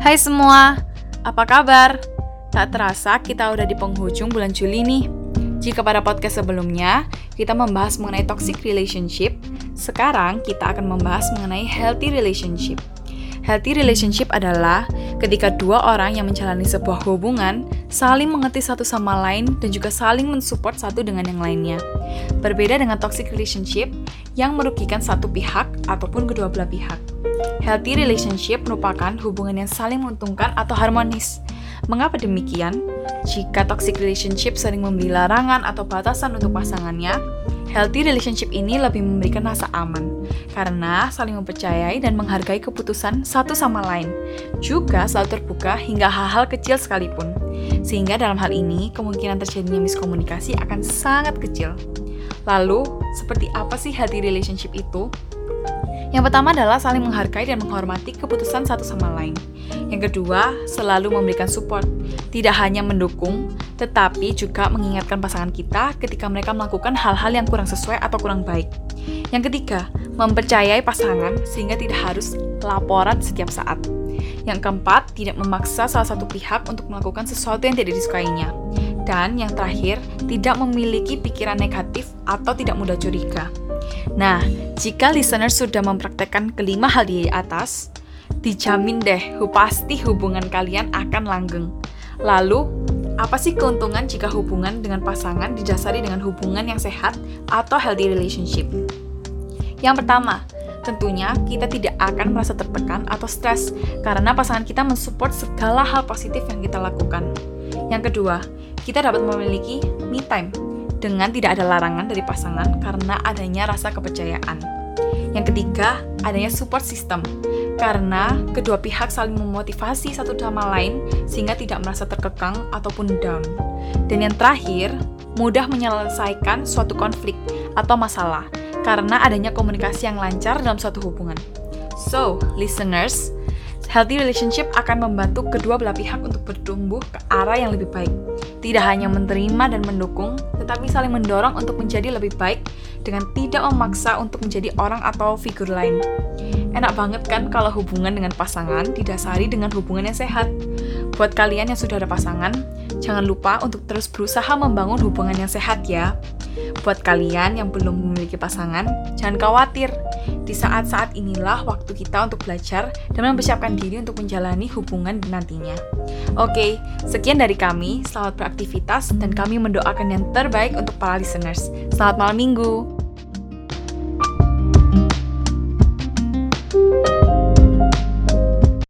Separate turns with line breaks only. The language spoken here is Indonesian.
Hai semua, apa kabar? Tak terasa kita udah di penghujung bulan Juli nih. Jika pada podcast sebelumnya kita membahas mengenai toxic relationship, sekarang kita akan membahas mengenai healthy relationship. Healthy relationship adalah ketika dua orang yang menjalani sebuah hubungan saling mengerti satu sama lain dan juga saling mensupport satu dengan yang lainnya. Berbeda dengan toxic relationship yang merugikan satu pihak ataupun kedua belah pihak. Healthy relationship merupakan hubungan yang saling menguntungkan atau harmonis. Mengapa demikian? Jika toxic relationship sering memberi larangan atau batasan untuk pasangannya, Healthy relationship ini lebih memberikan rasa aman karena saling mempercayai dan menghargai keputusan satu sama lain. Juga selalu terbuka hingga hal-hal kecil sekalipun. Sehingga dalam hal ini kemungkinan terjadinya miskomunikasi akan sangat kecil. Lalu, seperti apa sih healthy relationship itu? Yang pertama adalah saling menghargai dan menghormati keputusan satu sama lain. Yang kedua, selalu memberikan support, tidak hanya mendukung, tetapi juga mengingatkan pasangan kita ketika mereka melakukan hal-hal yang kurang sesuai atau kurang baik. Yang ketiga, mempercayai pasangan sehingga tidak harus laporan setiap saat. Yang keempat, tidak memaksa salah satu pihak untuk melakukan sesuatu yang tidak disukainya. Dan yang terakhir, tidak memiliki pikiran negatif atau tidak mudah curiga. Nah, jika listener sudah mempraktekkan kelima hal di atas, dijamin deh pasti hubungan kalian akan langgeng. Lalu, apa sih keuntungan jika hubungan dengan pasangan didasari dengan hubungan yang sehat atau healthy relationship? Yang pertama, tentunya kita tidak akan merasa tertekan atau stres karena pasangan kita mensupport segala hal positif yang kita lakukan. Yang kedua, kita dapat memiliki me time dengan tidak ada larangan dari pasangan karena adanya rasa kepercayaan. Yang ketiga, adanya support system karena kedua pihak saling memotivasi satu sama lain sehingga tidak merasa terkekang ataupun down. Dan yang terakhir, mudah menyelesaikan suatu konflik atau masalah karena adanya komunikasi yang lancar dalam suatu hubungan. So, listeners, Healthy relationship akan membantu kedua belah pihak untuk bertumbuh ke arah yang lebih baik. Tidak hanya menerima dan mendukung, tetapi saling mendorong untuk menjadi lebih baik dengan tidak memaksa untuk menjadi orang atau figur lain. Enak banget kan kalau hubungan dengan pasangan didasari dengan hubungan yang sehat. Buat kalian yang sudah ada pasangan, jangan lupa untuk terus berusaha membangun hubungan yang sehat ya. Buat kalian yang belum memiliki pasangan, jangan khawatir. Di saat-saat inilah waktu kita untuk belajar dan mempersiapkan diri untuk menjalani hubungan nantinya. Oke, sekian dari kami. Selamat beraktivitas dan kami mendoakan yang terbaik untuk para listeners. Selamat malam minggu.